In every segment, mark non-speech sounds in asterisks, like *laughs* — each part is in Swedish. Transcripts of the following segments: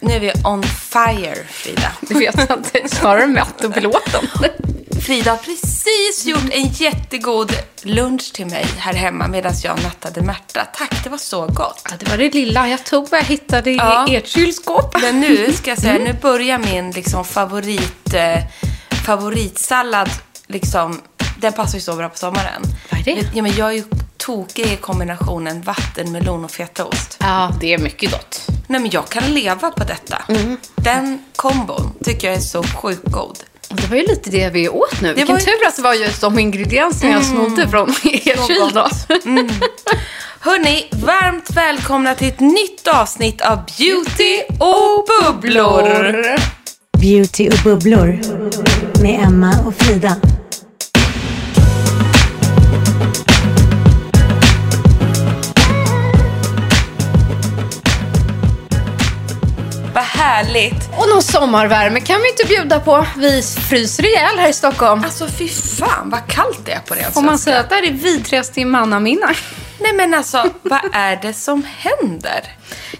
Nu är vi on fire, Frida. Du vet det är snarare mätt och belåten. Frida har precis gjort en jättegod lunch till mig här hemma medan jag nattade Märta. Tack, det var så gott. Ja, det var det lilla jag tog vad jag hittade i Ja. ert kylskåp. Men nu ska jag säga, nu börjar min liksom favorit, eh, favoritsallad, liksom, den passar ju så bra på sommaren. Vad är det? Ja, men jag är ju tokig i kombinationen vattenmelon och fetaost. Ja, det är mycket gott. Nej, men jag kan leva på detta. Mm. Den kombon tycker jag är så sjukt god. Det var ju lite det vi åt nu. Vilken var ju- tur att det var just de ingredienserna jag snodde från *laughs* er kyl då. Hörni, varmt välkomna till ett nytt avsnitt av Beauty och bubblor. Beauty och bubblor med Emma och Frida. Härligt. Och någon sommarvärme kan vi inte bjuda på. Vi fryser ihjäl här i Stockholm. Alltså fy fan vad kallt det är på det Får man säga att det här är vidrigaste i mannaminne? Nej men alltså, vad är det som händer?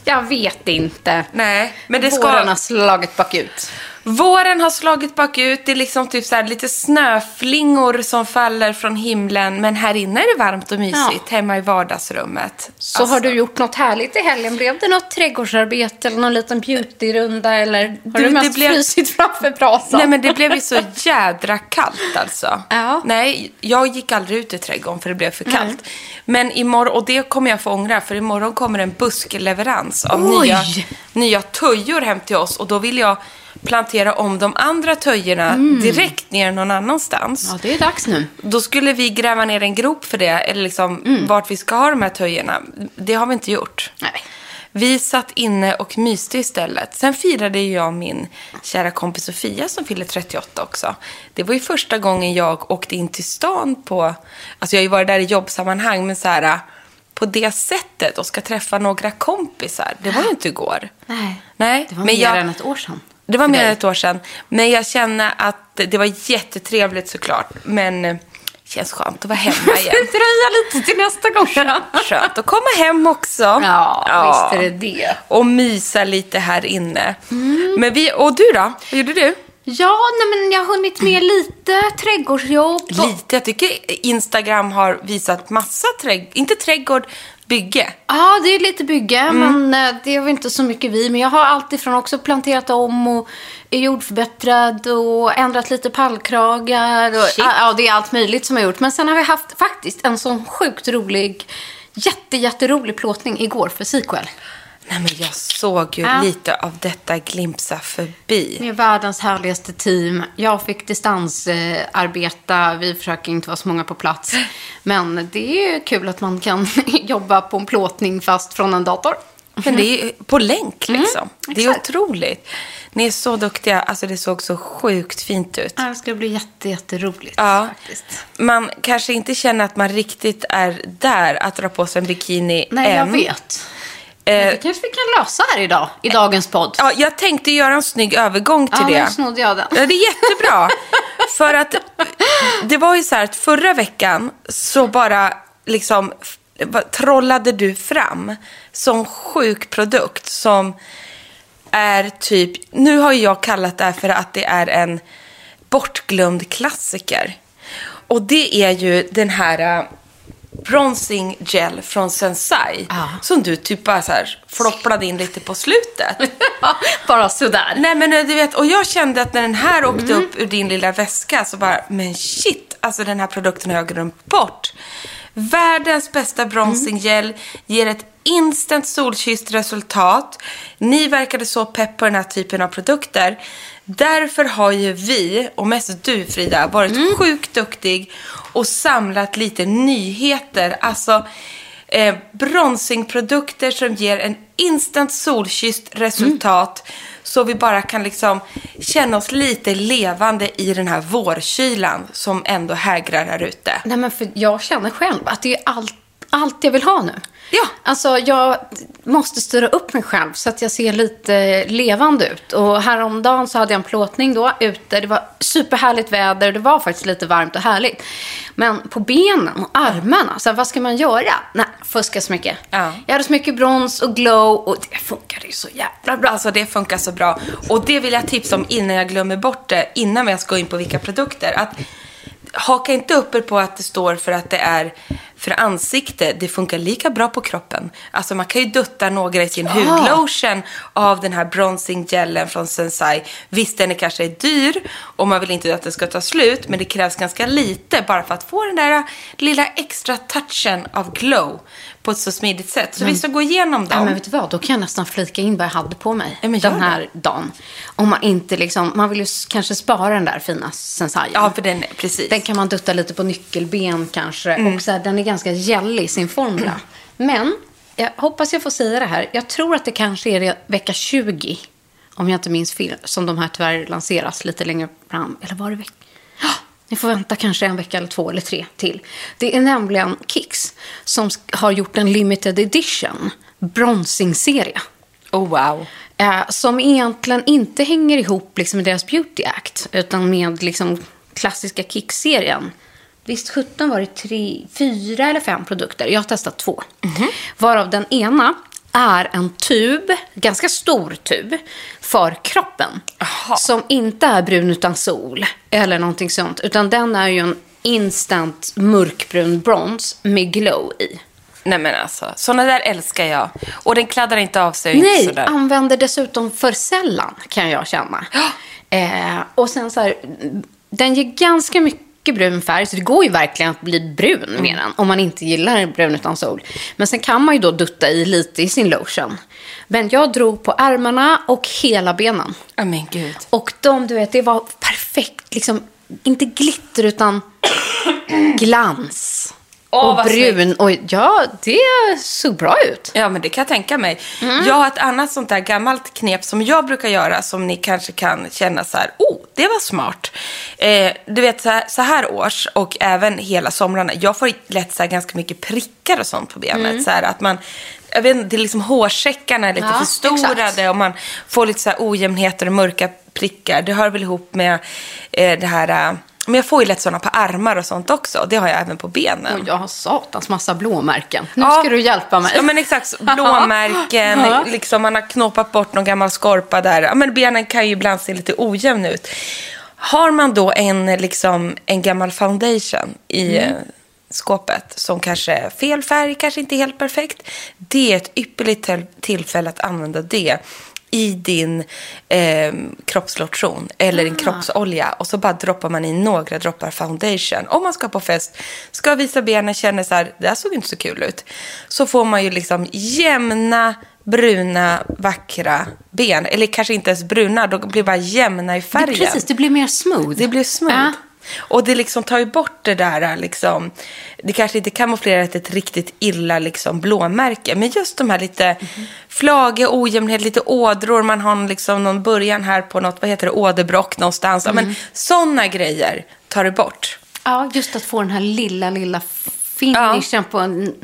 Jag vet inte. Nej, men det ska... Våren har slagit bakut. Våren har slagit bakut, det är liksom typ så här lite snöflingor som faller från himlen. Men här inne är det varmt och mysigt, hemma i vardagsrummet. Så Alltså, har du gjort något härligt i helgen? Blev det något trädgårdsarbete eller någon liten beautyrunda? Eller har Du, du, mest blev- frysit framför brasan? Nej men det blev ju så jädra kallt alltså. Ja. Nej, jag gick aldrig ut i trädgården för det blev för kallt. Men imorgon, och det kommer jag få ångra, för imorgon kommer en buskleverans av Oj! nya, nya töjor hem till oss. Och då vill jag plantera om de andra töjorna direkt ner någon annanstans. Ja, det är dags nu. Då skulle vi gräva ner en grop för det, eller liksom Mm. vart vi ska ha de här töjorna. Det har vi inte gjort. Nej. Vi satt inne och myste istället. Sen firade jag min kära kompis Sofia som fyller 38 också. Det var ju första gången jag åkte in till stan på... Alltså jag har ju varit där i jobbsammanhang, men så här på det sättet och ska träffa några kompisar. Det var ju inte igår. Nej. Nej. Det var men mer jag, än ett år sedan. Det var mer än ett år sedan. Men jag känner att det var jättetrevligt såklart. Men det känns skönt att vara hemma igen. Dröja lite till nästa gång. Skönt att komma hem också. Ja, visst är det det. Och mysa lite här inne. Men vi, och du då? Vad gjorde du? Ja, nej, men jag har hunnit med lite trädgårdsjobb. Lite. Jag tycker Instagram har visat massa trädgård. Inte trädgård, bygge. Ja, det är lite bygge, men eh, det är väl inte så mycket vi. Men jag har alltifrån också planterat om och är jordförbättrad och ändrat lite pallkragar. Och, Shit. ja, det är allt möjligt som jag har gjort. Men sen har vi haft faktiskt en sån sjukt rolig, jätte, jätterolig plåtning igår för Sequel. Nej, men jag såg ju Ja. lite av detta glimpsa förbi. Med världens härligaste team. Jag fick distansarbeta. Vi försöker inte vara så många på plats. Men det är ju kul att man kan *laughs* jobba på en plåtning fast från en dator. Men det är på länk liksom. det är otroligt. Ni är så duktiga. Alltså det såg så sjukt fint ut. Ja, det ska bli jätte, jätteroligt Ja. faktiskt. Man kanske inte känner att man riktigt är där att dra på sig en bikini Nej, jag än. vet. Eh, Det kanske vi kan lösa här idag, i dagens podd. ja, jag tänkte göra en snygg övergång till ja, det. nu snodde jag den. Ja, det är jättebra. *laughs* För att det var ju så här att förra veckan så bara liksom trollade du fram som sjuk produkt som är typ, nu har jag kallat det här för att det är en bortglömd klassiker. Och det är ju den här uh, bronzing gel från Sensai. Ja. Som du typ bara så här flopplade in lite på slutet. *laughs* Bara sådär. Nej men eh, du vet, och jag kände att när den här åkte Mm. upp ur din lilla väska så bara, men shit, alltså den här produkten har jag glömt bort. Världens bästa bronzing gel, ger ett instant solkysst resultat. Ni verkade så pepp på den här typen av produkter. Därför har ju vi, och mest du Frida, varit sjukt duktig och samlat lite nyheter. Alltså eh, bronzingprodukter som ger en instant solkysst resultat. Så vi bara kan liksom känna oss lite levande i den här vårkylan som ändå hägrar här ute. Nej, men för jag känner själv att det är allt, allt jag vill ha nu. Ja. Alltså, jag måste styra upp mig själv så att jag ser lite levande ut. Och häromdagen så hade jag en plåtning då ute. Det var superhärligt väder. Det var faktiskt lite varmt och härligt. Men på benen och armarna, så här, vad ska man göra? Nej, fuska så mycket. Ja. Jag hade så mycket brons och glow och det funkade ju så jävla bra. Alltså det funkar så bra. Och det vill jag tipsa om innan jag glömmer bort det, innan jag ska gå in på vilka produkter. Att haka inte upp er på att det står för att det är för ansikte. Det funkar lika bra på kroppen. Alltså man kan ju dutta några i sin hudlotion av den här bronzing gelen från Sensai. Visst, den är kanske är dyr och man vill inte att den ska ta slut, men det krävs ganska lite bara för att få den där lilla extra touchen av glow på ett så smidigt sätt. Så vi ska gå igenom dem. Ja, men vet du vad? Då kan jag nästan flika in vad jag hade på mig Ja, men den här dagen. Om man inte liksom, man vill ju kanske spara den där fina sensaien. Ja, för den, precis. Den kan man dutta lite på nyckelben kanske. Mm. Och så här, den är ganska gällig i sin formula. *clears throat* Men, jag hoppas jag får säga det här. Jag tror att det kanske är vecka 20, om jag inte minns fel, som de här tyvärr lanseras lite längre fram. Eller var det vecka? Ni får vänta kanske en vecka eller två eller tre till. Det är nämligen Kicks som har gjort en limited edition bronzing-serie. Oh, wow. Eh, som egentligen inte hänger ihop liksom, med deras Beauty Act, utan med liksom, klassiska Kick-serien. Visst 17 var det tre, fyra eller fem produkter. Jag har testat två. Varav den ena är en tub, ganska stor tub, för kroppen. Aha. Som inte är brun utan sol eller någonting sånt. Utan den är ju en instant mörkbrun brons med glow i. Nej men alltså, såna där älskar jag. Och den kladdar inte av sig. och inte Nej, sådär. använder dessutom för sällan kan jag känna. Eh, och sen så här, den ger ganska mycket brun färg, så det går ju verkligen att bli brun med den om man inte gillar brun utan sol. Men sen kan man ju då dutta i lite i sin lotion. Men jag drog på armarna och hela benen. Ja men gud. Och de, du vet, det var perfekt, liksom, inte glitter utan *clears throat* glans. Åh, och brun. Och ja, det såg bra ut. Ja, men det kan jag tänka mig. Mm. Jag har ett annat sånt där gammalt knep som jag brukar göra som ni kanske kan känna så här, oh, det var smart. Eh, du vet, så här, så här års och även hela somrarna, jag får lätt så här ganska mycket prickar och sånt på benet. Så här att man, jag vet inte, liksom hårsäckarna är lite Mm. Ja, förstorade exakt. och man får lite så här ojämnheter och mörka prickar. Det hör väl ihop med eh, det här, eh, men jag får ju lätt sådana på armar och sånt också. Det har jag även på benen. Och jag har satans massa blåmärken. Nu Ja. ska du hjälpa mig. Ja men exakt, blåmärken, *laughs* liksom man har knåpat bort någon gammal skorpa där. Ja men benen kan ju ibland se lite ojämn ut. Har man då en, liksom, en gammal foundation i Mm. eh, skåpet som kanske är fel färg, kanske inte helt perfekt. Det är ett ypperligt till- tillfälle att använda det i din eh, kroppslotion eller Ah. din kroppsolja och så bara droppar man i några droppar foundation. Om man ska på fest, ska visa benen, känner så här, det här såg inte så kul ut. Så får man ju liksom jämna, bruna, vackra ben. Eller kanske inte ens bruna, de blir bara jämna i det, färgen. precis, det blir mer smooth. Det blir smooth. Ja. Och det liksom tar ju bort det där, liksom, det kanske inte kamouflerar ett, riktigt illa liksom, blåmärke. Men just de här lite flagiga, ojämnhet, lite ådror. Man har liksom någon början här på något, vad heter det, åderbråck någonstans. Ja, Men sådana grejer tar det bort. Ja, just att få den här lilla, lilla finishen på en...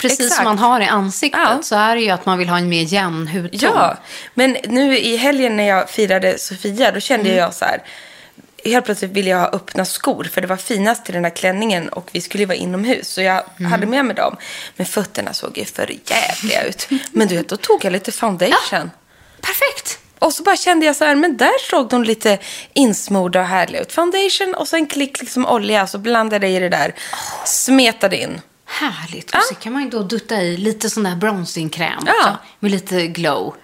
Precis Exakt. som man har i ansiktet Ja. så är det ju att man vill ha en mer jämn hudton. Ja, men nu i helgen när jag firade Sofia, då kände jag så här, helt plötsligt ville jag ha öppna skor för det var finast till den här klänningen och vi skulle ju vara inomhus. Så jag hade med mig dem. Men fötterna såg ju för jävliga ut. Men du vet, då tog jag lite foundation. Perfekt. Och så bara kände jag så här, men där såg de lite insmorda och härliga ut. Foundation och så en klick liksom olja, så blandade jag i det där. Smetade in. Härligt. Och så kan man ju då dutta i lite sån där bronzingkräm Ja. också. Med lite glow.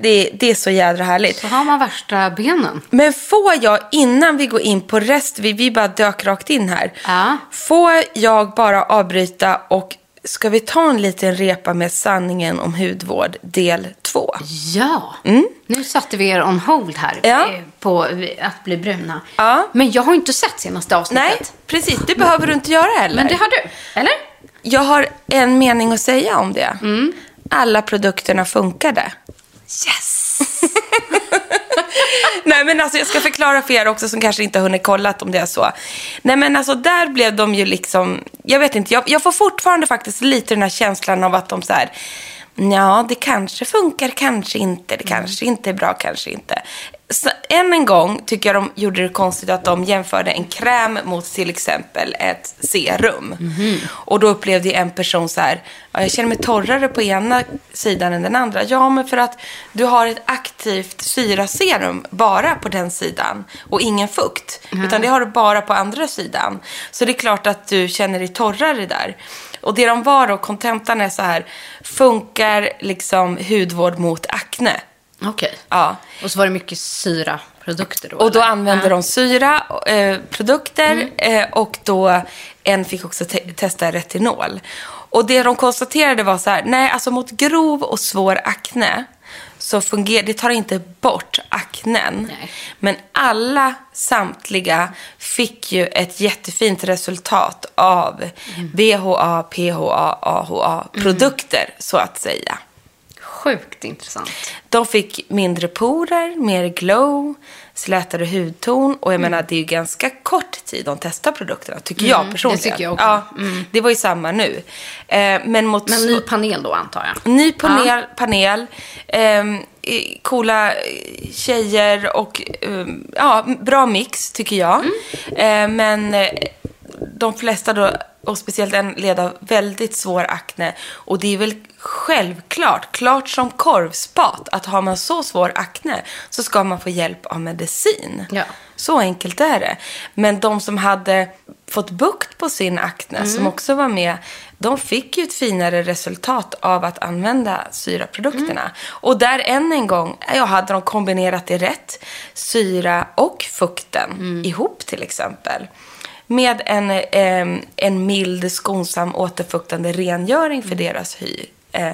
Det, det är så jädra härligt. Så har man värsta benen. Men får jag, innan vi går in på rest, vi, vi bara dök rakt in här. Ja. Får jag bara avbryta och ska vi ta en liten repa med sanningen om hudvård del två? Ja. Nu satte vi er on hold här Mm. Ja. eh, på att bli bruna. Ja. Men jag har inte sett senaste avsnittet. Nej, precis. Det behöver du inte göra heller. Men det har du, eller? Jag har en mening att säga om det. Mm. Alla produkterna funkade. Yes! *laughs* Nej men alltså jag ska förklara för er också som kanske inte har hunnit kolla om det är så. Nej men alltså där blev de ju liksom, jag vet inte, jag, jag får fortfarande faktiskt lite den här känslan av att de så här, ja det kanske funkar, kanske inte, det kanske inte är bra, kanske inte. Så, än en gång tycker jag de gjorde det konstigt att de jämförde en kräm mot till exempel ett serum. Och då upplevde en person så här, ja, jag känner mig torrare på ena sidan än den andra. Ja, men för att du har ett aktivt syraserum bara på den sidan och ingen fukt. Utan det har du bara på andra sidan. Så det är klart att du känner dig torrare där. Och det de var då, kontentan är så här, funkar liksom hudvård mot akne? Okej. Ja. Och så var det mycket syraprodukter då? Och då eller? använde de syra, eh, produkter eh, och då en fick också te- testa retinol. Och det de konstaterade var så här, nej alltså mot grov och svår akne så fungerar, det tar inte bort aknen. Nej. Men alla, samtliga, fick ju ett jättefint resultat av BHA, PHA, AHA-produkter så att säga. Sjukt intressant. De fick mindre porer, mer glow, slätare hudton. Och jag menar, det är ju ganska kort tid de testar produkterna, tycker jag personligen. tycker jag också. Ja, Det var ju samma nu. Eh, men mot Men ny panel då antar jag? Ny panel, panel ehm, i- coola eh, tjejer och ehm, ja, bra mix tycker jag. Eh, men eh, de flesta då, och speciellt en led av väldigt svår akne. Och det är väl självklart, klart som korvspat, att har man så svår akne så ska man få hjälp av medicin. Ja. Så enkelt är det. Men de som hade fått bukt på sin akne, som också var med, de fick ju ett finare resultat av att använda syraprodukterna. Och där än en gång, ja, hade de kombinerat det rätt, syra och fukten ihop till exempel. Med en, em, en mild, skonsam, återfuktande rengöring för deras hy. Eh,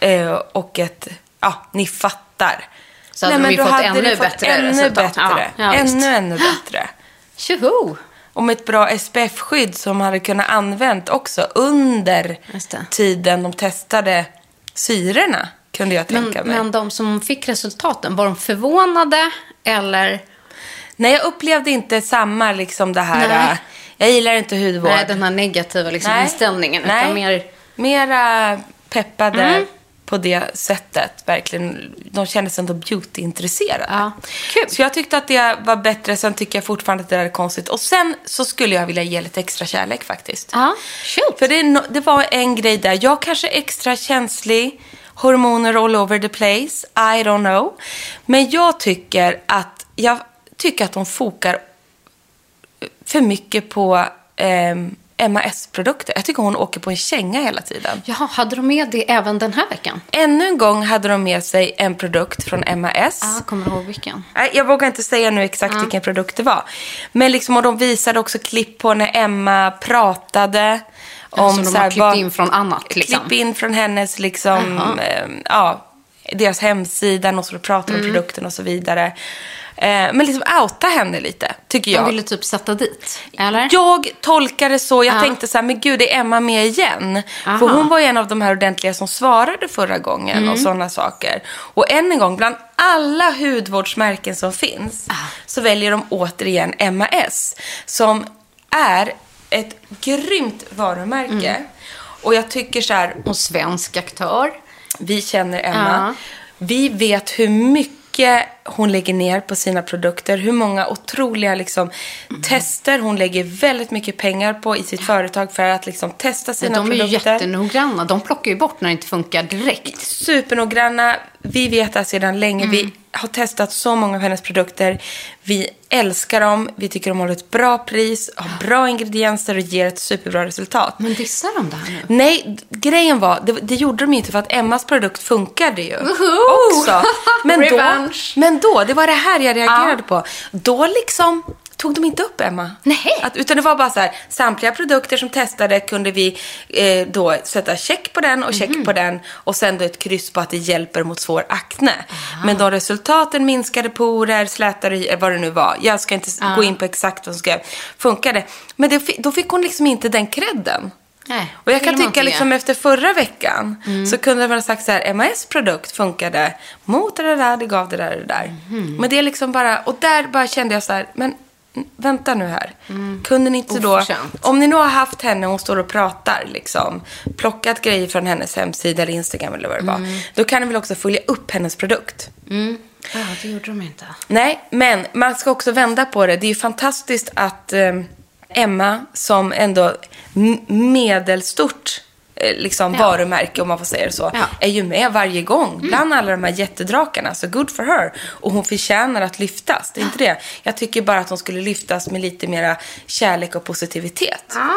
eh, och ett, ja, ni fattar. Så hade de men då fått hade ännu fått bättre ännu resultat. Bättre. Ja, ja, visst. ännu, ännu bättre. Tjoho! Och med ett bra SPF-skydd som hade kunnat använt också under tiden de testade syrorna, kunde jag Men, tänka mig. men de som fick resultaten, var de förvånade eller? Nej, jag upplevde inte samma liksom det här, Nej. äh, jag gillar inte hudvård. Nej, den här negativa liksom, Nej. inställningen. Nej. Utan mer, Mera peppade Mm. på det sättet. Verkligen. De kände sig ändå beauty-intresserade. Ja. Kul. Så jag tyckte att det var bättre. Sen tycker jag fortfarande att det där är konstigt. Och sen så skulle jag vilja ge lite extra kärlek faktiskt. ja, shoot. För det, det var en grej där. Jag kanske är extra känslig. Hormoner all over the place. I don't know. Men jag tycker att, jag tycker att de fokar för mycket på ehm, MAS-produkter. Jag tycker hon åker på en känga hela tiden. Jaha, hade de med det även den här veckan? Ännu en gång hade de med sig en produkt från MAS. Ja, kommer du ihåg vilken? Jag vågar inte säga nu exakt vilken produkt det var. Men liksom, och de visade också klipp på när Emma pratade. Om de så har här, klippt vad- in från annat liksom? Klipp in från hennes, liksom, eh, ja, deras hemsida, och så de pratar Mm. om produkten och så vidare. Eh, men liksom outa henne lite, tycker jag. De ville typ sätta dit, eller? Jag tolkar det så. Jag Ja. tänkte så här, men gud, är Emma med igen? Aha. För hon var ju en av de här ordentliga som svarade förra gången Mm. och sådana saker. Och än en gång, bland alla hudvårdsmärken som finns Ah. så väljer de återigen MAS som är ett grymt varumärke. Mm. Och jag tycker så här, Och svensk aktör. vi känner Emma. Ja. Vi vet hur mycket hon lägger ner på sina produkter. Hur många otroliga liksom, tester hon lägger väldigt mycket pengar på i sitt företag för att liksom, testa sina de är ju produkter. jättenoggranna. De plockar ju bort när det inte funkar direkt. supernoggranna. Vi vet det sedan länge. Vi har testat så många av hennes produkter. Vi älskar dem. Vi tycker de håller ett bra pris, har bra ingredienser och ger ett superbra resultat. Men dissar de det här nu? Nej, grejen var, det, det gjorde de ju inte för att Emmas produkt funkade ju Woho! också. *laughs* Men då, men då, det var det här jag reagerade på. Då liksom tog de inte upp Emma. Nej. Att, utan det var bara så här, samtliga produkter som testade kunde vi eh, då sätta check på den och check Mhm. på den och sen då ett kryss på att det hjälper mot svår akne. Men de resultaten, minskade porer, slätare vad det nu var. Jag ska inte s- gå in på exakt vad som ska funkade. Men det, då fick hon liksom inte den credden. Nej, Och jag kan tycka liksom det. efter förra veckan så kunde man ha sagt så här, MAS produkt funkade mot det där, det gav det där, det där. Men det är liksom bara, och där bara kände jag så här, men mm, vänta nu här. Kunde ni inte då, om ni nu har haft henne och hon står och pratar liksom, plockat grejer från hennes hemsida eller Instagram eller vad det var. Då kan ni väl också följa upp hennes produkt. Ja, det gjorde de inte. Nej, men man ska också vända på det. Det är ju fantastiskt att eh, Emma, som ändå medelstort eh, liksom varumärke, om man får säga det så, Ja. är ju med varje gång bland alla de här jättedrakarna. Så good for her. Och hon förtjänar att lyftas. Det är inte det. Jag tycker bara att hon skulle lyftas med lite mera kärlek och positivitet. Ja.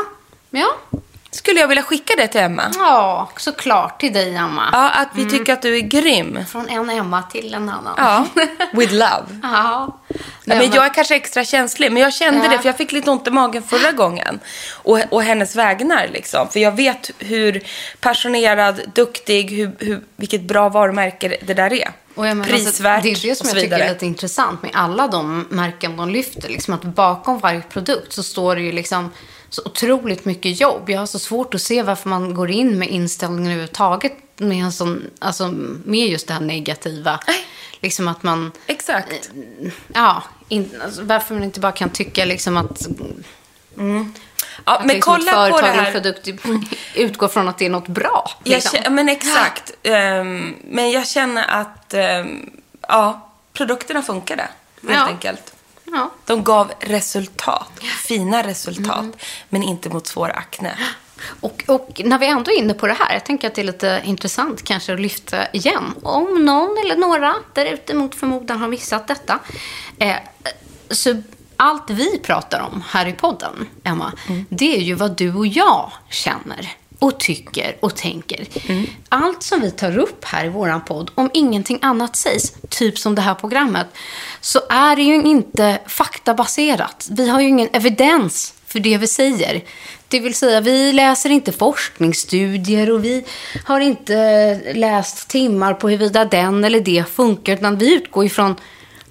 Ja. Skulle jag vilja skicka det till Emma? Ja, såklart till dig, Emma. Ja, att vi tycker att du är grym. Från en Emma till en annan. Ja, *laughs* with love. Ja. Nej, men jag är kanske extra känslig, men jag kände Ja. det för jag fick lite ont i magen förra gången. Och, och hennes vägnar liksom. För jag vet hur passionerad, duktig, hur, hur, vilket bra varumärke det där är. Och jag menar, Prisvärt alltså, det är det som jag tycker är lite intressant med alla de märken de lyfter. Liksom att bakom varje produkt så står det ju liksom så otroligt mycket jobb. Jag har så svårt att se varför man går in med inställningen överhuvudtaget med, en sån, alltså, med just det här negativa. Nej. Liksom att man, Exakt. ja, in, alltså, varför man inte bara kan tycka liksom att, Ja, att men liksom ett kolla på det företag här. produkt utgår från att det är något bra. Liksom. känner, men exakt. Ehm, men jag känner att ehm, ja, produkterna funkade. Helt Ja. enkelt. Ja. De gav resultat. Fina resultat. Mm. Men inte mot svår akne. Och, och när vi ändå är inne på det här, jag tänker att det är lite intressant kanske att lyfta igen. Om någon eller några där ute mot förmodan har missat detta. Eh, så allt vi pratar om här i podden, Emma, det är ju vad du och jag känner och tycker och tänker. Allt som vi tar upp här i våran podd, om ingenting annat sägs, typ som det här programmet, så är det ju inte faktabaserat. Vi har ju ingen evidens för det vi säger. Det vill säga, vi läser inte forskningsstudier och vi har inte läst timmar på huruvida den eller det funkar, utan vi utgår ifrån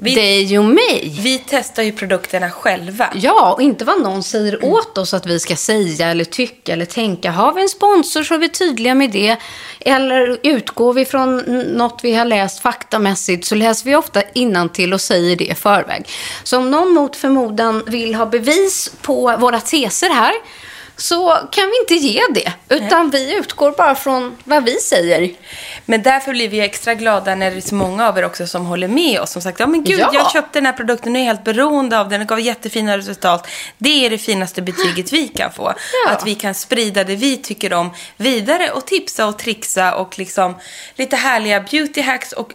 Vi- dig och mig. Vi testar ju produkterna själva. Ja, och inte vad någon säger åt oss att vi ska säga eller tycka eller tänka. Har vi en sponsor så är vi tydliga med det. Eller utgår vi från något vi har läst faktamässigt så läser vi ofta till och säger det i förväg. Så om någon mot förmodan vill ha bevis på våra teser här så kan vi inte ge det. Utan vi utgår bara från vad vi säger. Men därför blir vi extra glada när det är så många av er också som håller med oss. Som sagt, ja men gud, Ja. jag köpte den här produkten och är helt beroende av den. Den gav jättefina resultat. Det är det finaste betyget vi kan få. Ja. Att vi kan sprida det vi tycker om vidare och tipsa och trixa och liksom lite härliga beauty hacks och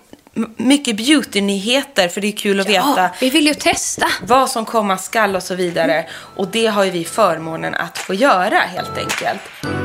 mycket beauty-nyheter för det är kul att veta Ja, vi vill ju testa. vad som komma skall och så vidare. Och det har ju vi förmånen att få göra helt enkelt.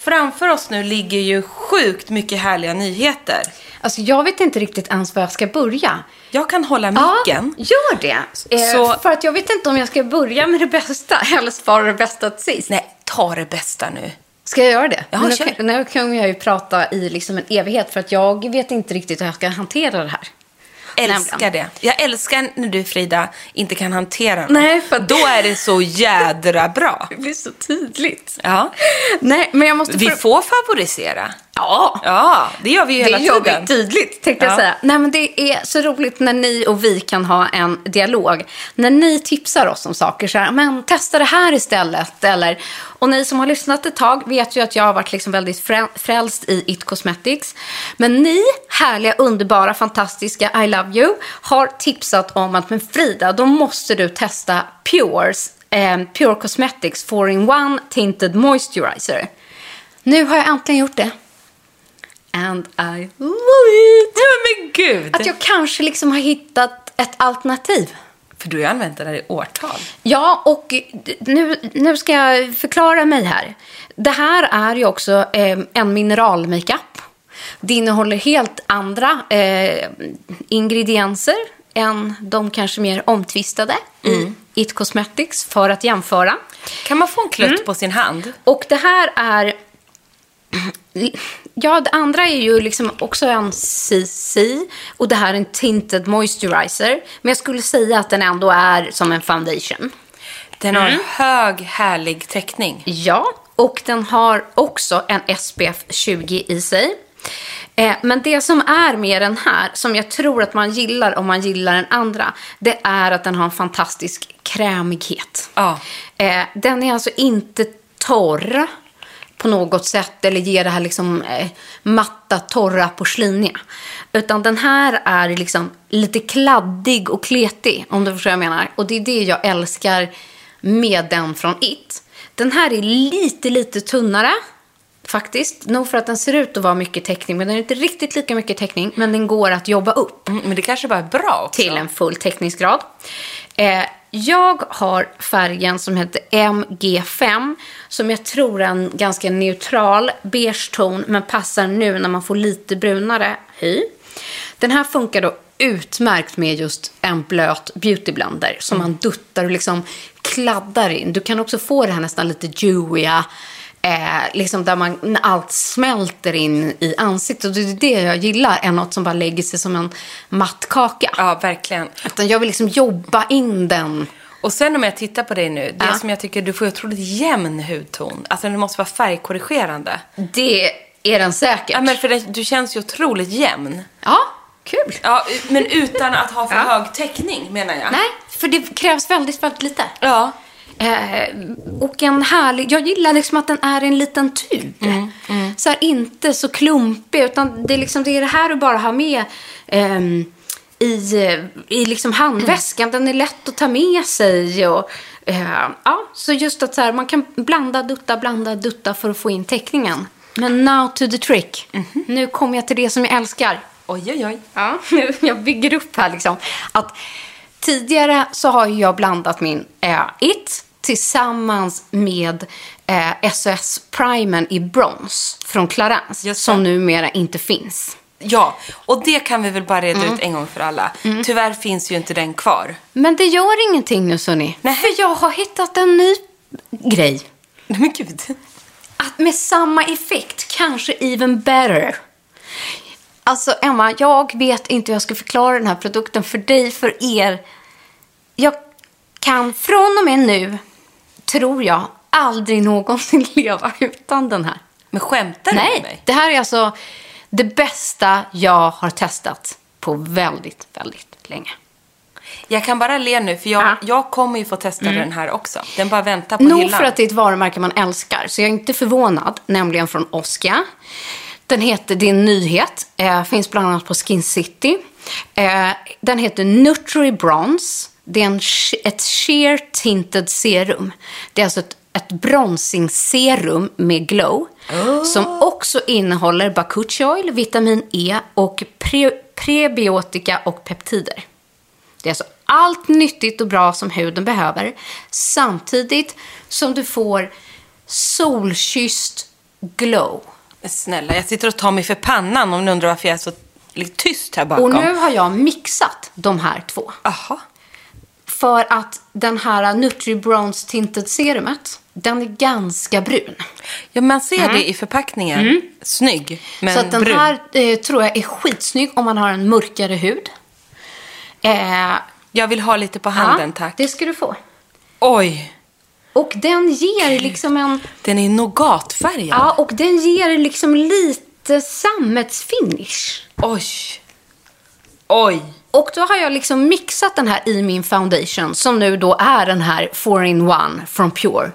Framför oss nu ligger ju sjukt mycket härliga nyheter. Alltså jag vet inte riktigt ens var jag ska börja. Jag kan hålla micken. Ja, gör det. Eh, Så- För att jag vet inte om jag ska börja med det bästa *laughs* eller spara det bästa till sist. Nej, ta det bästa nu. Ska jag göra det? Ja, nu, kör. kan, nu kan jag ju prata i liksom en evighet för att jag vet inte riktigt hur jag ska hantera det här. Älskar Nämligen. det. Jag älskar när du, Frida, inte kan hantera något. Nej, för att- Då är det så jädra bra. *laughs* Det blir så tydligt. Ja. Nej, men jag måste... Vi får favorisera. Ja, Ja, det gör vi ju hela det gör tiden. vi tydligt, tänkte jag Ja. säga. Nej, men det är så roligt när ni och vi kan ha en dialog. När ni tipsar oss om saker, så här, men testa det här istället. Eller, och ni som har lyssnat ett tag vet ju att jag har varit liksom väldigt frä- frälst i It Cosmetics. Men ni, härliga, underbara, fantastiska I Love You, har tipsat om att men Frida, då måste du testa Pures, eh, Pure Cosmetics 4-in-1 Tinted Moisturizer. Nu har jag äntligen gjort det. And I love it! Nej, men gud! Att jag kanske liksom har hittat ett alternativ. För du har ju använt det där i årtal. Ja, och nu, nu ska jag förklara mig här. Det här är ju också eh, en mineralmakeup. Det innehåller helt andra eh, ingredienser än de kanske mer omtvistade i It Cosmetics för att jämföra. Kan man få en klutt på sin hand? Och det här är... Ja, det andra är ju liksom också en CC och det här är en tinted moisturizer. Men jag skulle säga att den ändå är som en foundation. Den har en hög, härlig täckning. Ja, och den har också en SPF 20 i sig. Eh, men det som är med den här, som jag tror att man gillar om man gillar den andra, det är att den har en fantastisk krämighet. Ja. Eh, den är alltså inte torr på något sätt eller ger det här liksom eh, matta, torra, porsliniga. Utan den här är liksom lite kladdig och kletig, om du förstår vad jag menar. Och det är det jag älskar med den från It. Den här är lite, lite tunnare. Faktiskt. Nog för att den ser ut att vara mycket täckning, men den är inte riktigt lika mycket täckning. Men den går att jobba upp Mm, Men det kanske bara är bra också. till en full täckningsgrad. Eh, jag har färgen som heter MG5 som jag tror är en ganska neutral beige ton men passar nu när man får lite brunare hy. Den här funkar då utmärkt med just en blöt beautyblender som man duttar och liksom kladdar in. Du kan också få det här nästan lite dewiga Eh, liksom där man, allt smälter in i ansiktet. Och det är det jag gillar, än något som bara lägger sig som en matt kaka. Ja, verkligen. Utan jag vill liksom jobba in den. Och sen om jag tittar på dig nu, det Ja. som jag tycker du får otroligt jämn hudton. Alltså den måste vara färgkorrigerande. Det är den säkert. Ja, men för det, du känns ju otroligt jämn. Ja, kul. Ja, men utan att ha för Ja. hög täckning menar jag. Nej, för det krävs väldigt, väldigt lite. Ja. Eh, och en härlig, jag gillar liksom att den är en liten tub. Så här, inte så klumpig, utan det är, liksom, det är det här du bara har med ehm, i, eh, i liksom handväskan. Den är lätt att ta med sig. Och, eh, ja, så just att så här, man kan blanda, dutta, blanda, dutta för att få in täckningen. Men now to the trick. Nu kommer jag till det som jag älskar. Oj, oj, oj. Ja, *laughs* nu, jag bygger upp här liksom. Att tidigare så har jag blandat min eh, It tillsammans med eh, SOS Primen i brons från Clarence. Som numera inte finns. Ja, och det kan vi väl bara reda ut en gång för alla. Tyvärr finns ju inte den kvar. Men det gör ingenting nu, Sunny. Nej. För jag har hittat en ny grej. Nej men gud. Att med samma effekt, kanske even better. Alltså Emma, jag vet inte hur jag ska förklara den här produkten för dig, för er. Jag kan från och med nu, tror jag, aldrig någonsin *laughs* leva utan den här. Men skämtar du med mig? Nej, det här är alltså det bästa jag har testat på väldigt, väldigt länge. Jag kan bara le nu, för jag, Ja. jag kommer ju få testa den här också. Den bara väntar på Nog hyllan. för att det är ett varumärke man älskar, så jag är inte förvånad, nämligen från Oskia. Den heter, det är en nyhet, eh, finns bland annat på Skin City. Eh, den heter Nutri Bronze. Det är en, ett sheer tinted serum. Det är alltså ett, ett bronzingserum med glow. Som också innehåller bakuchi oil, vitamin E och pre, prebiotika och peptider. Det är alltså allt nyttigt och bra som huden behöver samtidigt som du får solkysst glow. Men Snälla, jag sitter och tar mig för pannan om ni undrar varför jag är så tyst här bakom. Och nu har jag mixat de här två. Aha. För att den här Nutri Bronze Tinted Serumet, den är ganska brun. Ja, man ser det i förpackningen. Snygg, men Mm. Så den brun. här eh, tror jag är skitsnygg om man har en mörkare hud. Eh, Jag vill ha lite på handen, ja, tack. Det ska du få. Oj, Och den ger liksom en... den är nougatfärgad. Ja, och den ger liksom lite sammetsfinish. Oj. Oj. Och då har jag liksom mixat den här i min foundation som nu då är den här 4-in-1 från Pure.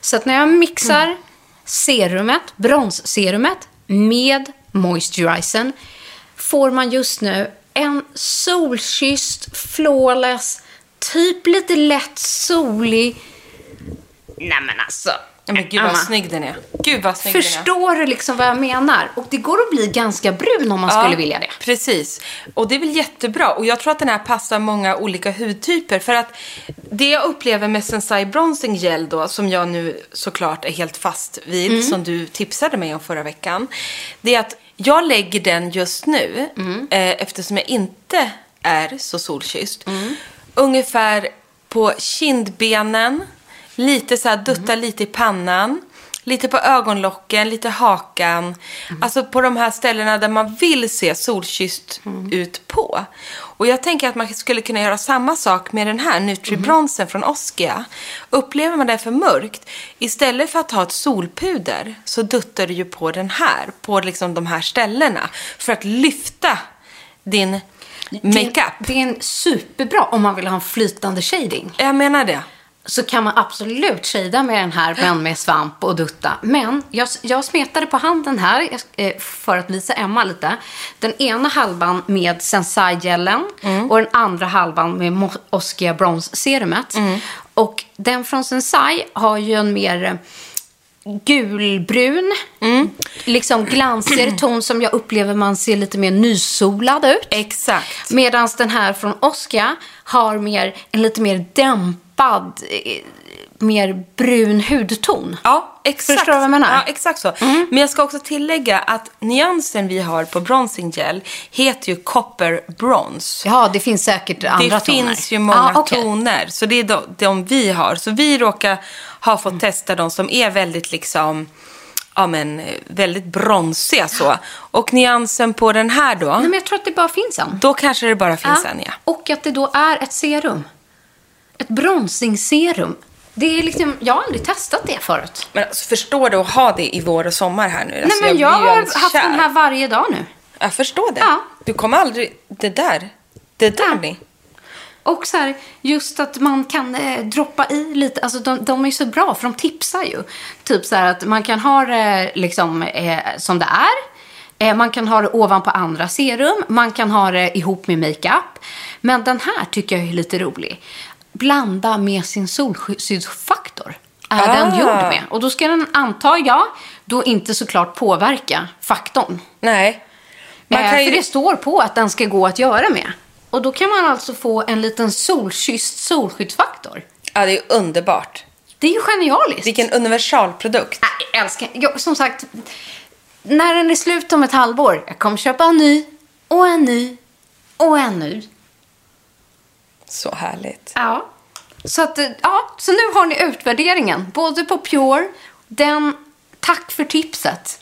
Så att när jag mixar serumet, bronsserumet med moisturizern får man just nu en solkysst, flawless, typ lite lätt solig... Nej men alltså. Ja, men gud vad snygg den är. Gud vad snygg. Förstår du liksom vad jag menar? Och det går att bli ganska brun om man Ja, skulle vilja det. Precis. Och det är väl jättebra. Och jag tror att den här passar många olika hudtyper. För att det jag upplever med Sensai Bronzing Gel då, som jag nu såklart är helt fast vid, Mm. som du tipsade mig om förra veckan. Det är att jag lägger den just nu, Mm. eh, eftersom jag inte är så solkysst, Mm. ungefär på kindbenen, lite så här dutta lite i pannan. Lite på ögonlocken, lite hakan. Alltså på de här ställena där man vill se solkysst ut på. Och jag tänker att man skulle kunna göra samma sak med den här Nutri-bronsen från Oskia. Upplever man det för mörkt, istället för att ha ett solpuder så duttar du ju på den här, på liksom de här ställena. För att lyfta din makeup. Det, det är en superbra om man vill ha en flytande shading. Jag menar det. Så kan man absolut shada med den här, men med svamp och dutta. Men jag, jag smetade på handen här eh, för att visa Emma lite. Den ena halvan med Sensai-gelen och den andra halvan med Oskia Bronze-serumet. Och den från Sensai har ju en mer gulbrun, liksom glansigare *clears throat* ton som jag upplever man ser lite mer nysolad ut. Exakt. Medan den här från Oskia har mer, en lite mer dämpad, eh, mer brun hudton. Ja, exakt. Förstår du vad jag menar? Ja, exakt så. Men jag ska också tillägga att nyansen vi har på bronzing gel heter ju copper bronze. Ja, det finns säkert andra det toner. finns ju många Ja, okej. toner, så det är de, de vi har. Så vi råkar ha fått testa de som är väldigt liksom, ja men väldigt bronsiga så. Och nyansen på den här då, Nej, men jag tror att det bara finns en. då kanske det bara finns en ja. Och att det då är ett serum. Ett bronzingserum. Det är liksom, jag har aldrig testat det förut. Men alltså, förstår du att ha det i vår och sommar här nu? Nej, Alltså, men jag ju har haft kär. den här varje dag nu. Jag förstår det. Ja. Du kommer aldrig... Det där. Det där Ja. ni. Och så här, just att man kan eh, droppa i lite, alltså de, de är så bra för de tipsar ju. Typ så här att man kan ha det liksom eh, som det är. Eh, man kan ha det ovanpå andra serum. Man kan ha det ihop med makeup. Men den här tycker jag är lite rolig. Blanda med sin solskyddsfaktor. Är Ah. den gjord med. Och då ska den, antar jag, då inte såklart påverka faktorn. Nej. Man Eh, kan ju... För det står på att den ska gå att göra med. Och då kan man alltså få en liten solkysst solskyddsfaktor. Ja, det är underbart. Det är ju genialiskt. Vilken universalprodukt. Jag älskar jag, Som sagt, när den är slut om ett halvår, jag kommer köpa en ny och en ny och en ny. Så härligt. Ja. Så, att, eh, ja, så nu har ni utvärderingen. Både på Pure, den, tack för tipset.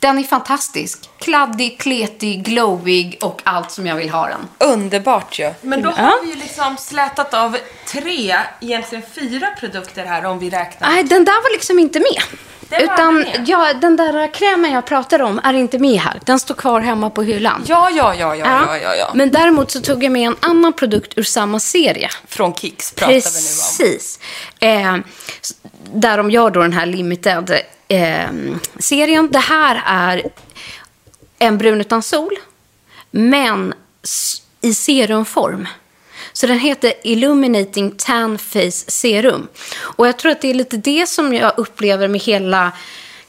Den är fantastisk. Kladdig, kletig, glowig och allt som jag vill ha den. Underbart ju. Men då har vi ju liksom slätat av tre, egentligen fyra produkter här om vi räknar. Nej, den där var liksom inte med. Utan ja, den där krämen jag pratade om är inte med här. Den står kvar hemma på hyllan. Ja, ja, ja, ja, ja, ja, ja. Men däremot så tog jag med en annan produkt ur samma serie. Från Kicks pratar vi nu om. Precis. Eh, där de gör då den här limited eh, serien. Det här är en brun utan sol, men i serumform. Så den heter Illuminating Tan Face Serum. Och jag tror att det är lite det som jag upplever med hela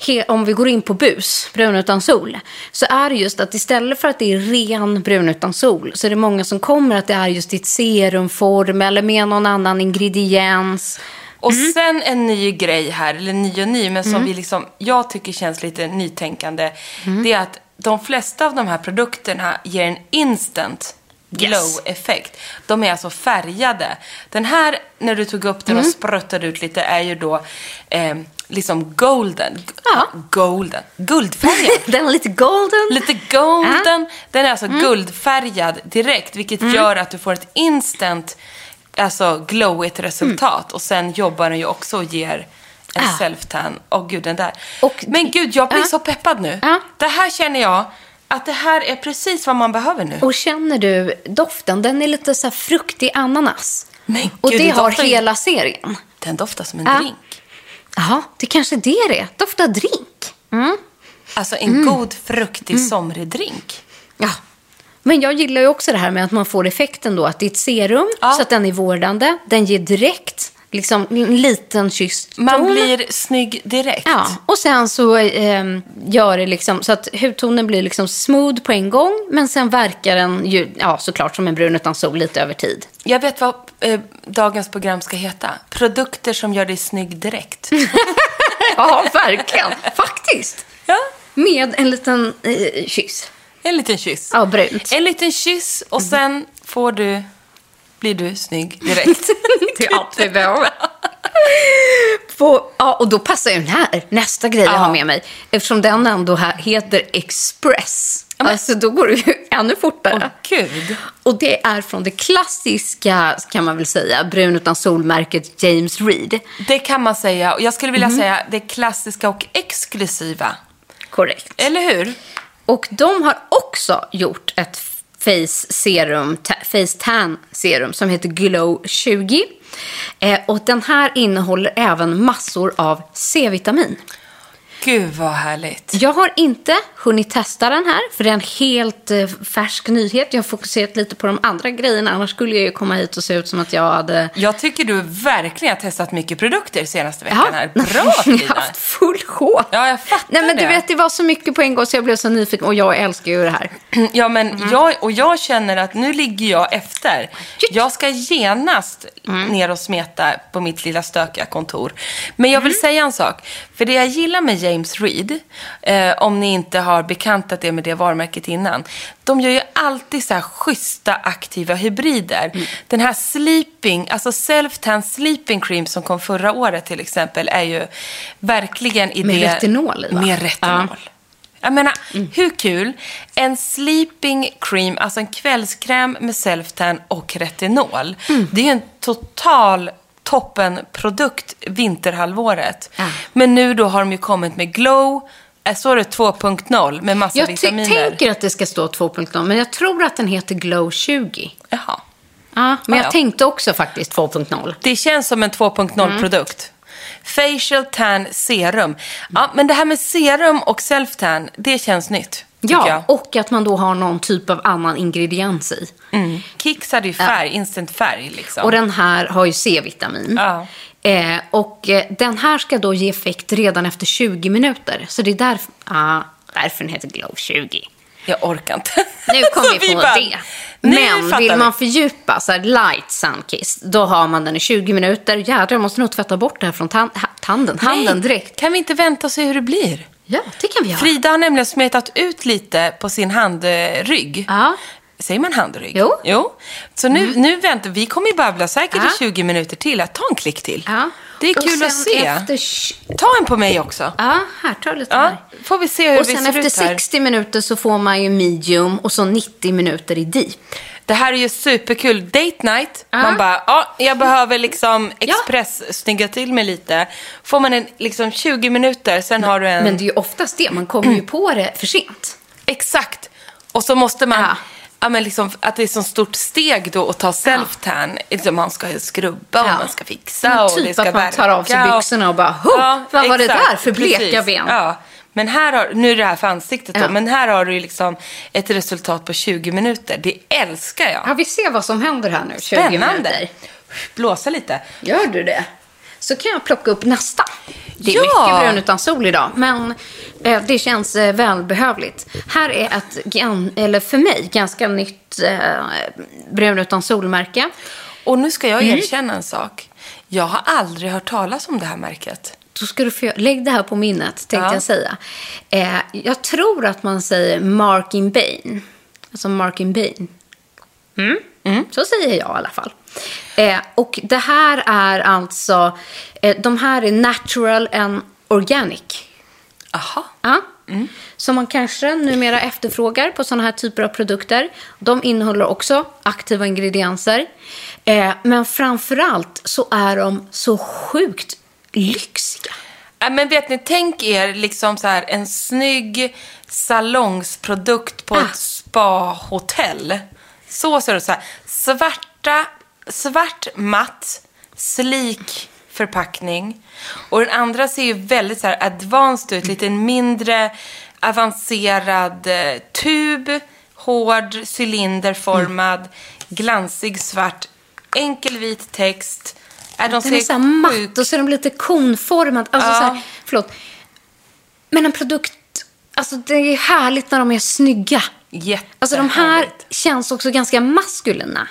he, om vi går in på bus, brun utan sol, så är det just att istället för att det är ren brun utan sol, så är det många som kommer att det är just i ett serumform eller med någon annan ingrediens. Och Mm. sen en ny grej här, eller ny och ny, men som vi liksom, jag tycker känns lite nytänkande. Mm. Det är att de flesta av de här produkterna ger en instant glow-effekt. De är alltså färgade. Den här, när du tog upp den Mm. och spruttade ut lite, är ju då eh, liksom golden. Ja. Golden. Guldfärgad. *laughs* Den är lite golden. Lite golden. Ja. Mm. Den är alltså guldfärgad direkt, vilket gör att du får ett instant, alltså glowigt resultat. Och sen jobbar den ju också och ger en Ah. self-tan. Åh gud, den där. Och- Men gud, jag blir Ja. så peppad nu. Ja. Det här känner jag att det här är precis vad man behöver nu. Och känner du doften? Den är lite så här fruktig ananas. Men och gud, det det har doftar hela serien. Den doftar som en Ja. drink. Jaha, det kanske är det det är. Doftar drink. Mm. Alltså en god, fruktig, somrig drink. Ja. Men jag gillar ju också det här med att man får effekten då att det är ett serum, Ja. så att den är vårdande. Den ger direkt liksom en liten kysst Man blir snygg direkt. Ja, och sen så eh, gör det liksom så att hudtonen blir liksom smooth på en gång, men sen verkar den ju, ja såklart som en brun utan sol lite över tid. Jag vet vad eh, dagens program ska heta. Produkter som gör dig snygg direkt. *laughs* Ja, verkligen. Faktiskt. ja. Med en liten eh, kyss. En liten kyss. Ja, brunt. En liten kyss och sen får du, blir du snygg *laughs* direkt. Vi behöver. På, ja, och då passar ju den här, nästa grej jag Ja. har med mig. Eftersom den ändå här heter Express. Alltså då går det ju *laughs* ännu fortare. Åh gud. Och det är från det klassiska, kan man väl säga, brun utan solmärket James Reed. Det kan man säga. Och jag skulle vilja Mhm. säga det klassiska och exklusiva. Korrekt. Eller hur? Och de har också gjort ett face serum, ta, face tan serum som heter Glow 20. Eh, och den här innehåller även massor av C-vitamin. Gud vad härligt. Jag har inte hunnit testa den här, för det är en helt eh, färsk nyhet. Jag har fokuserat lite på de andra grejerna, annars skulle jag ju komma hit och se ut som att jag hade... Jag tycker du verkligen har testat mycket produkter senaste veckan här. Bra *laughs* jag har haft full sjå. Ja, jag fattar Nej, men du det. vet, det var så mycket på en gång så jag blev så nyfiken. Och jag älskar ju det här. *clears throat* Ja, men Mm. jag, och jag känner att nu ligger jag efter. Jag ska genast Mm. ner och smeta på mitt lilla stökiga kontor. Men jag vill Mm. säga en sak. För det jag gillar med James Reed, eh, om ni inte har bekantat det med det varumärket innan. De gör ju alltid så här schyssta aktiva hybrider. Mm. Den här sleeping, alltså self-tan sleeping cream som kom förra året till exempel, är ju verkligen i Med det... retinol? Med retinol. Jag menar, hur kul? En sleeping cream, alltså en kvällskräm med self-tan och retinol. Det är ju en total toppenprodukt vinterhalvåret. Ja. Men nu då har de ju kommit med Glow, så är det 2.0 med massa Jag vitaminer. tänker att det ska stå 2.0, men jag tror att den heter Glow 20. Jaha. Ja, men Ja, jag ja. tänkte också faktiskt 2.0. Det känns som en 2.0-produkt. Facial tan serum. Ja, men det här med serum och self-tan, det känns nytt. Ja, jag. och att man då har någon typ av annan ingrediens i. Mm. Kicks hade ju färg, instant färg liksom. Och den här har ju C-vitamin. Ja. Eh, och eh, den här ska då ge effekt redan efter 20 minuter. Så det är därför, ah, därför den heter Glow 20. Jag orkar inte. Nu kom Så vi på bara, det. Men vill vi. man fördjupa, så här light sunkiss, då har man den i 20 minuter. Jädrar, jag måste nog tvätta bort det här från tanden, handen direkt. Kan vi inte vänta och se hur det blir? Ja, det kan vi göra. Frida har nämligen smetat ut lite på sin handrygg. Ja. Säger man handrygg? Jo. Mm. jo. Så nu, nu väntar vi. kommer ju babbla säkert Ja. i 20 minuter till. Ta en klick till. Ja. Det är Och kul att sen se. Efter... Ta en på mig också. Ja, här, ta lite Ja, här. får vi se hur Och vi sen ser efter ut här. 60 minuter så får man ju medium och så 90 minuter i deep. Det här är ju superkul. Date night. Ja. Man bara, ja, jag behöver liksom *laughs* express snygga till mig lite. Får man en liksom 20 minuter, sen har du en... Men det är ju oftast det, man kommer ju på det för sent. *clears throat* Exakt. Och så måste man... Ja. Ja. men liksom, att det är så stort steg då att ta self-tan. Liksom, man ska skrubba och Ja. man ska fixa Men och typ det ska att man tar av sig och- byxorna och bara, "Huh, vad var det exakt. där för bleka ben?" Ja. Men här har, nu är det här för ansiktet Ja. då, men här har du liksom ett resultat på 20 minuter. Det älskar jag. Ja, vi ser vad som händer här nu. 20 Spännande. minuter. Blåsa lite. Gör du det? Så kan jag plocka upp nästa. Det är Ja. mycket brun utan sol idag, men eh, det känns eh, välbehövligt. Här är ett, eller för mig, ganska nytt eh, brun utan solmärke. Och nu ska jag Mm. erkänna en sak. Jag har aldrig hört talas om det här märket. Då ska du få, lägg det här på minnet, tänkte Ja. jag säga. Eh, jag tror att man säger Markin Bain. Alltså Markin Bain. Mm. Så säger jag i alla fall. Eh, och det här är alltså, eh, de här är natural and organic. Aha. Ja. Som man kanske numera efterfrågar på sådana här typer av produkter. De innehåller också aktiva ingredienser. Eh, men framförallt så är de så sjukt lyxiga. Ja, men vet ni, tänk er liksom så här en snygg salongsprodukt på Ah. ett spahotell. Så ser det här. Svarta, svart matt, slik förpackning. Och den andra ser ju väldigt så här advanced ut. Lite mindre avancerad eh, tub, hård, cylinderformad, glansig svart, enkel vit text. Äh, de Den är så här matt och så är den lite konformad. Alltså Ja. så här, förlåt. Men en produkt, alltså det är härligt när de är snygga. Alltså de här känns också ganska maskulina.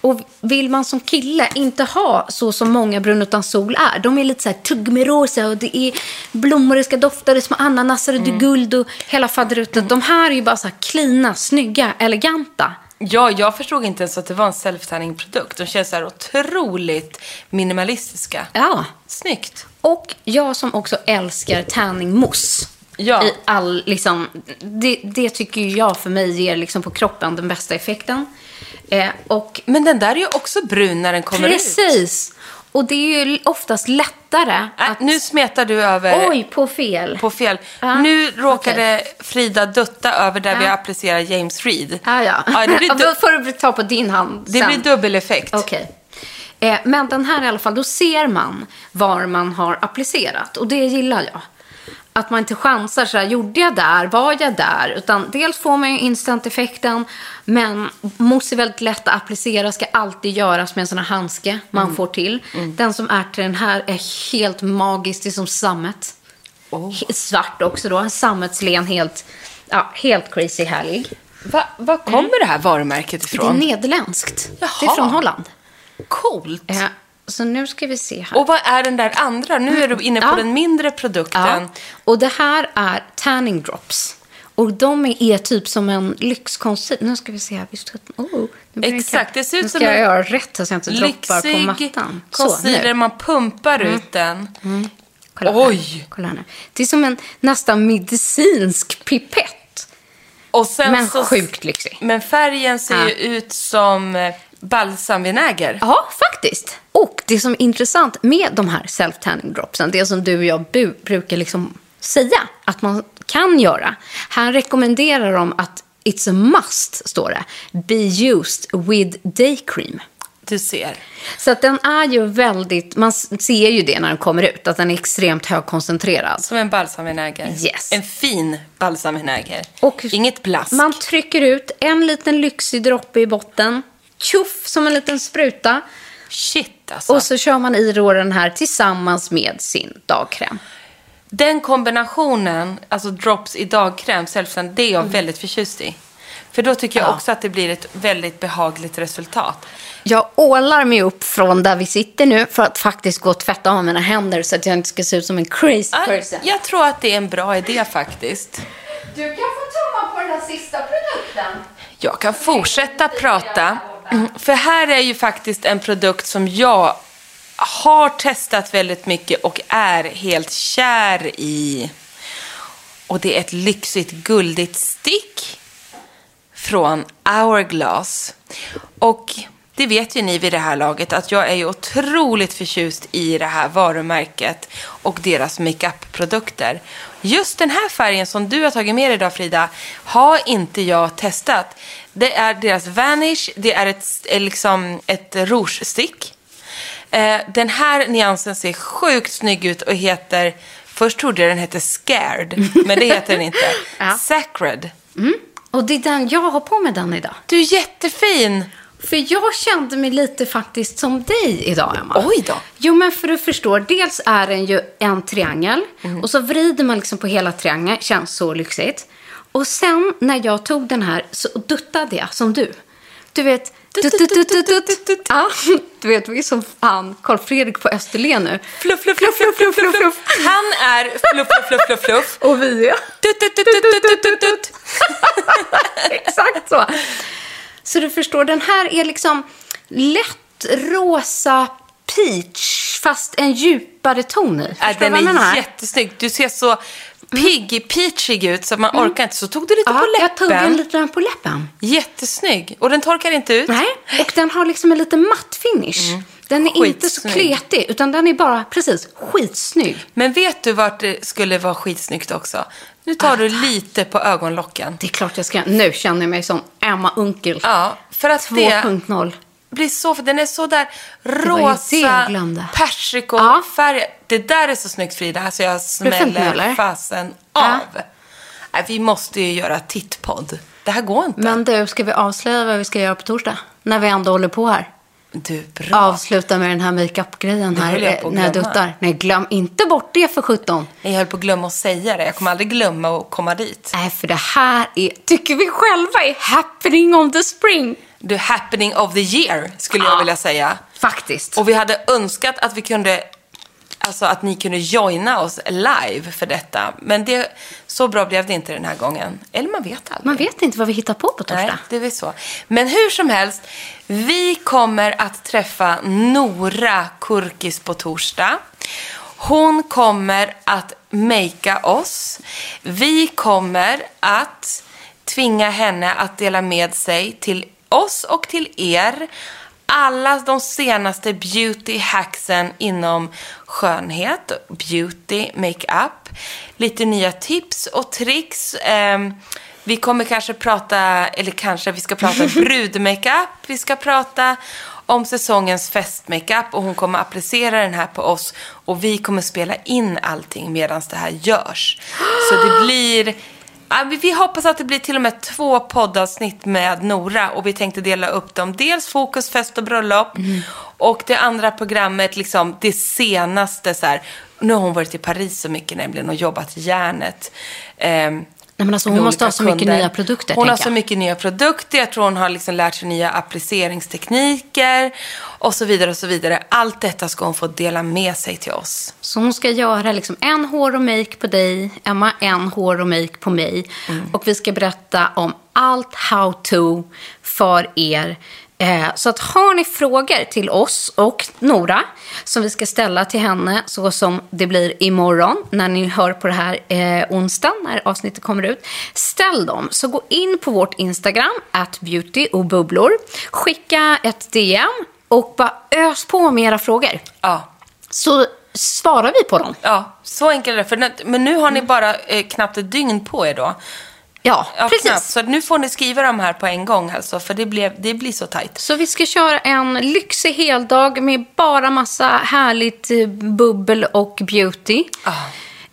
Och vill man som kille inte ha så som många brun utan sol är. De är lite så här tuggummi-rosa och det är blommor, det ska dofta, det är små ananaser och det Mm. är guld och hela faderuttet. De här är ju bara så här klina, snygga, eleganta. Ja, jag förstod inte ens att det var en self-tanning-produkt. De känns så här otroligt minimalistiska. Ja. Snyggt. Och jag som också älskar tanningmousse. Ja. I all, liksom, det, det tycker jag för mig ger liksom på kroppen den bästa effekten. Eh, och Men den där är ju också brun när den kommer ut. precis. Och det är ju oftast lättare Äh, att... nu smetar du över Oj, på fel. på fel. Ja, Nu råkade okej. Frida dutta över där vi Ja. applicerar James Reed. Ah, ja. Ja, det blir, *laughs* du- Då får du ta på din hand det sen. blir dubbeleffekt. Okej. Eh, men den här i alla fall, då ser man var man har applicerat. Och det gillar jag. Att man inte chansar så här, gjorde jag där, var jag där? Utan dels får man ju instant-effekten, men mousse är väldigt lätt att applicera, ska alltid göras med en sån här handske man Mm. får till. Den som är till den här är helt magisk, det är som sammet. Oh. Svart också då, sammetslen, helt, ja, helt crazy härlig. Va, var kommer det här varumärket Det är ifrån? nederländskt. Det är Jaha. från Holland. Coolt. Eh, så nu ska vi se här. Och vad är den där andra? Nu är du inne på Ja. den mindre produkten. Ja. Och det här är tanning drops. Och de är, typ som en lyxkonsil. Nu ska vi se här. Visst, oh, nu Exakt, det ser ut nu som ska jag en göra rätt så att jag inte droppar på Lyxig mattan. Så, concealer, nu. Mm. man pumpar ut den. Kolla Oj! Här. Kolla här nu. Det är som en nästan medicinsk pipett. Men så, sjukt lyxig. Men färgen ser Ja. ju ut som eh, balsamvinäger. Ja, faktiskt. Och det som är intressant med de här self-tanning dropsen, det som du och jag bu- brukar liksom säga att man kan göra. Här rekommenderar de att it's a must, står det, be used with day cream. Du ser. Så att den är ju väldigt, man ser ju det när den kommer ut, att den är extremt högkoncentrerad. Som en balsamvinäger. Yes. En fin balsamvinäger. Och Inget blask. Man trycker ut en liten lyxig droppe i botten, tjoff som en liten spruta. Shit alltså. Och så kör man i då den här tillsammans med sin dagkräm. Den kombinationen, alltså drops i dagkräm, self det är jag väldigt förtjust i. För då tycker jag Mm. Ja. också att det blir ett väldigt behagligt resultat. Jag ålar mig upp från där vi sitter nu för att faktiskt gå och tvätta av mina händer så att jag inte ska se ut som en crazy person. Jag tror att det är en bra idé faktiskt. Du kan få tumma på den här sista produkten. Jag kan fortsätta prata. Mm, för här är ju faktiskt en produkt som jag har testat väldigt mycket och är helt kär i. Och det är ett lyxigt guldigt stick från Hourglass. Och det vet ju ni vid det här laget att jag är ju otroligt förtjust i det här varumärket och deras makeup-produkter. Just den här färgen som du har tagit med dig idag Frida har inte jag testat. Det är deras Vanish, det är ett, eh, liksom ett rouge-stick. Eh, den här nyansen ser sjukt snygg ut och heter, först trodde jag den hette Scared, men det heter den inte. *laughs* Ja. Sacred. Och det är den jag har på mig den idag. Du är jättefin! För jag kände mig lite faktiskt som dig idag, Emma. Oj då. Jo, men för du förstår, dels är den ju en triangel. Mm. Och så vrider man liksom på hela triangeln. Känns så lyxigt. Och sen när jag tog den här så duttade jag som du. Du vet... Dutt, dutt, dutt, dutt. Ja, du vet, vi är som fan Carl Fredrik på Österlen nu. Fluff, fluff, fluff, fluff, fluff, fluff, fluff. Han är fluff, fluff, fluff, fluff, fluff. Och vi är... Dutt, dutt, dutt, dutt, dutt, dutt. Exakt så. Så du förstår, den här är liksom lätt rosa peach, fast en djupare ton i. Äh, den är jättesnygg. Du ser så pigg, peachig ut så man orkar inte. Så tog du lite Ja, på jag tog läppen. en liten på läppen. Jättesnygg. Och den torkar inte ut. Nej, och den har liksom en lite matt finish. Den är inte så Mm. Skitsnygg. kletig, utan den är bara precis skitsnygg. Men vet du vart det skulle vara skitsnyggt också? Nu tar du lite på ögonlocken. Det är klart jag ska. Nu känner jag mig som Emma Unkel Ja, för att det 2.0. blir så, för den är så där rosa, persikofärg. Det där är så snyggt Frida, alltså jag smäller fasen Ja. av. Nej, vi måste ju göra tittpodd. Det här går inte. Men du, ska vi avslöja vad vi ska göra på torsdag? När vi ändå håller på här. Du, bra. Avsluta med den här makeup-grejen här jag när jag duttar. Nej, glöm inte bort det för 17. Jag höll på att glömma att säga det. Jag kommer aldrig glömma att komma dit. Nej, för det här är, tycker vi själva är happening of the spring. The happening of the year, skulle jag Ja. vilja säga. Faktiskt. Och vi hade önskat att vi kunde, alltså att ni kunde joina oss live för detta. Men det, så bra blev det inte den här gången. Eller man vet aldrig. Man vet inte vad vi hittar på på torsdag. Nej, det är väl så. Men hur som helst, vi kommer att träffa Nora Kurkis på torsdag. Hon kommer att makea oss. Vi kommer att tvinga henne att dela med sig till oss och till er alla de senaste beauty hacksen inom skönhet, beauty, makeup, lite nya tips och tricks. Ehm, vi kommer kanske prata, eller kanske vi ska prata *laughs* brudmakeup, vi ska prata om säsongens festmakeup och hon kommer applicera den här på oss och vi kommer spela in allting medan det här görs. Så det *gasps* blir vi- hoppas att det blir till och med två poddavsnitt med Nora och vi tänkte dela upp dem. Dels fokus, fest och bröllop och det andra programmet, liksom det senaste så här. Nu har hon varit i Paris så mycket nämligen och jobbat järnet. Ehm, Nej, men alltså, hon måste ha så mycket kunder. nya produkter, Hon har så mycket nya produkter. Jag tror hon har liksom lärt sig nya appliceringstekniker och så vidare och så vidare. Allt detta ska hon få dela med sig till oss. Så hon ska göra liksom en hår och make på dig, Emma en hår och make på mig. Och vi ska berätta om allt how to för er. Eh, så att har ni frågor till oss och Nora som vi ska ställa till henne så som det blir imorgon när ni hör på det här eh, onsdag när avsnittet kommer ut. Ställ dem. Så gå in på vårt Instagram, at beauty och bubblor. Skicka ett DM och bara ös på med era frågor Ja, så svarar vi på dem. ja så enkelt är det. För, men nu har ni bara eh, knappt ett dygn på er då. Ja, Ja, precis. knappt. Så nu får ni skriva de här på en gång alltså, för det, blev, det blir så tajt. Så vi ska köra en lyxig heldag med bara massa härligt eh, bubbel och beauty.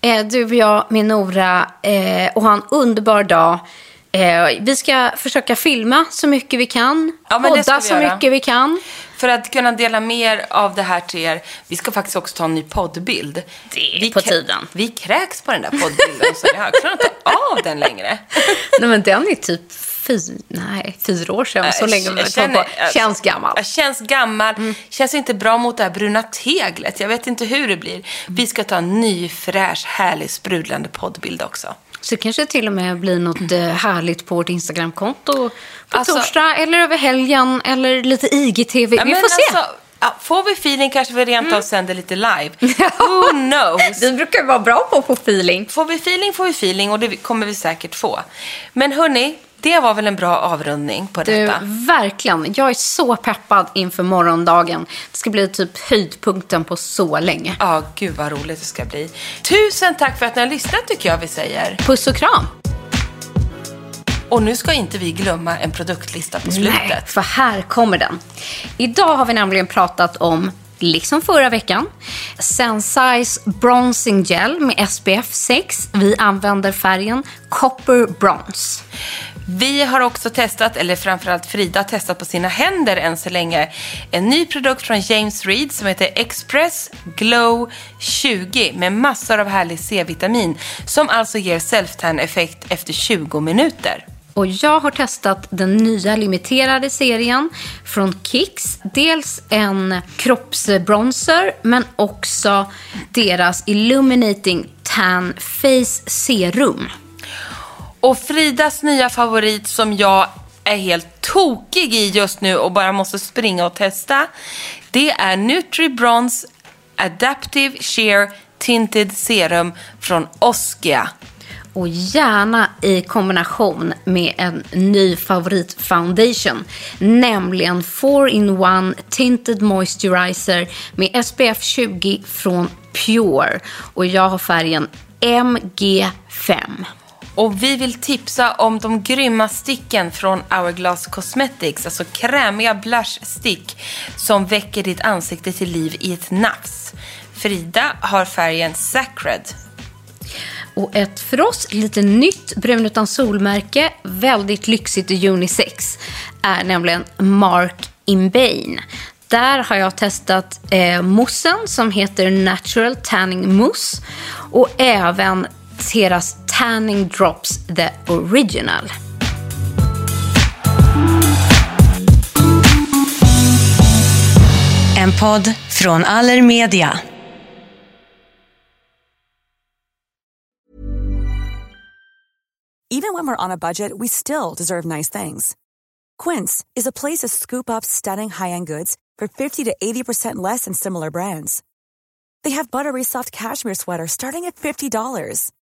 Eh, Du och jag med Nora eh, och ha en underbar dag. Vi ska försöka filma så mycket vi kan. Ja, podda så göra. mycket vi kan. För att kunna dela mer av det här till er, vi ska faktiskt också ta en ny poddbild. Det är vi på tiden. Vi kräks på den där poddbilden, så jag klarar inte av den längre. *laughs* Nej, men den är typ fy, nej, fyra år sedan. Så länge jag har känner- på. Känns gammal. Jag känns gammal. Känns inte bra mot det här bruna teglet. Jag vet inte hur det blir. Vi ska ta en ny, fräsch, härlig, sprudlande poddbild också. Så det kanske till och med blir något eh, härligt på vårt Instagramkonto på Alltså- torsdag eller över helgen eller lite IGTV. Ja, Vi får se. Alltså, får vi feeling kanske vi rent av sänder lite live. *laughs* Who knows? Vi brukar vara bra på att få feeling. Får vi feeling får vi feeling och det kommer vi säkert få. Men hörni, det var väl en bra avrundning på Du, detta. verkligen. Jag är så peppad inför morgondagen. Det ska bli typ höjdpunkten på så länge. Ja, gud vad roligt det ska bli. Tusen tack för att ni har lyssnat tycker jag vi säger. Puss och kram. Och nu ska inte vi glömma en produktlista på slutet. Nej, för här kommer den. Idag har vi nämligen pratat om, liksom förra veckan, Sensai's Bronzing Gel med SPF 6. Vi använder färgen Copper Bronze. Vi har också testat, eller framförallt Frida har testat på sina händer än så länge, en ny produkt från James Reed som heter Express Glow 20 med massor av härlig C-vitamin som alltså ger self-tan-effekt efter 20 minuter. Och jag har testat den nya limiterade serien från Kicks. Dels en kroppsbronzer, men också deras Illuminating Tan Face Serum. Och Fridas nya favorit som jag är helt tokig i just nu och bara måste springa och testa. Det är Nutribronze Adaptive Sheer Tinted Serum från Oskia. Och gärna i kombination med en ny favoritfoundation. Nämligen 4-in-1 Tinted Moisturizer med SPF 20 från Pure. Och jag har färgen MG5. Och vi vill tipsa om de grymma sticken från Hourglass Cosmetics, alltså krämiga blush stick som väcker ditt ansikte till liv i ett nafs. Frida har färgen Sacred. Och ett för oss lite nytt brun utan solmärke, väldigt lyxigt i unisex, är nämligen Mark in Bane. Där har jag testat eh, moussen som heter Natural Tanning Mousse och även deras Tanning Drops The Original. En podd från Allermedia. Even when we're on a budget, we still deserve nice things. Quince is a place to scoop up stunning high-end goods for 50 to 80% less than similar brands. They have buttery soft cashmere sweaters starting at $50,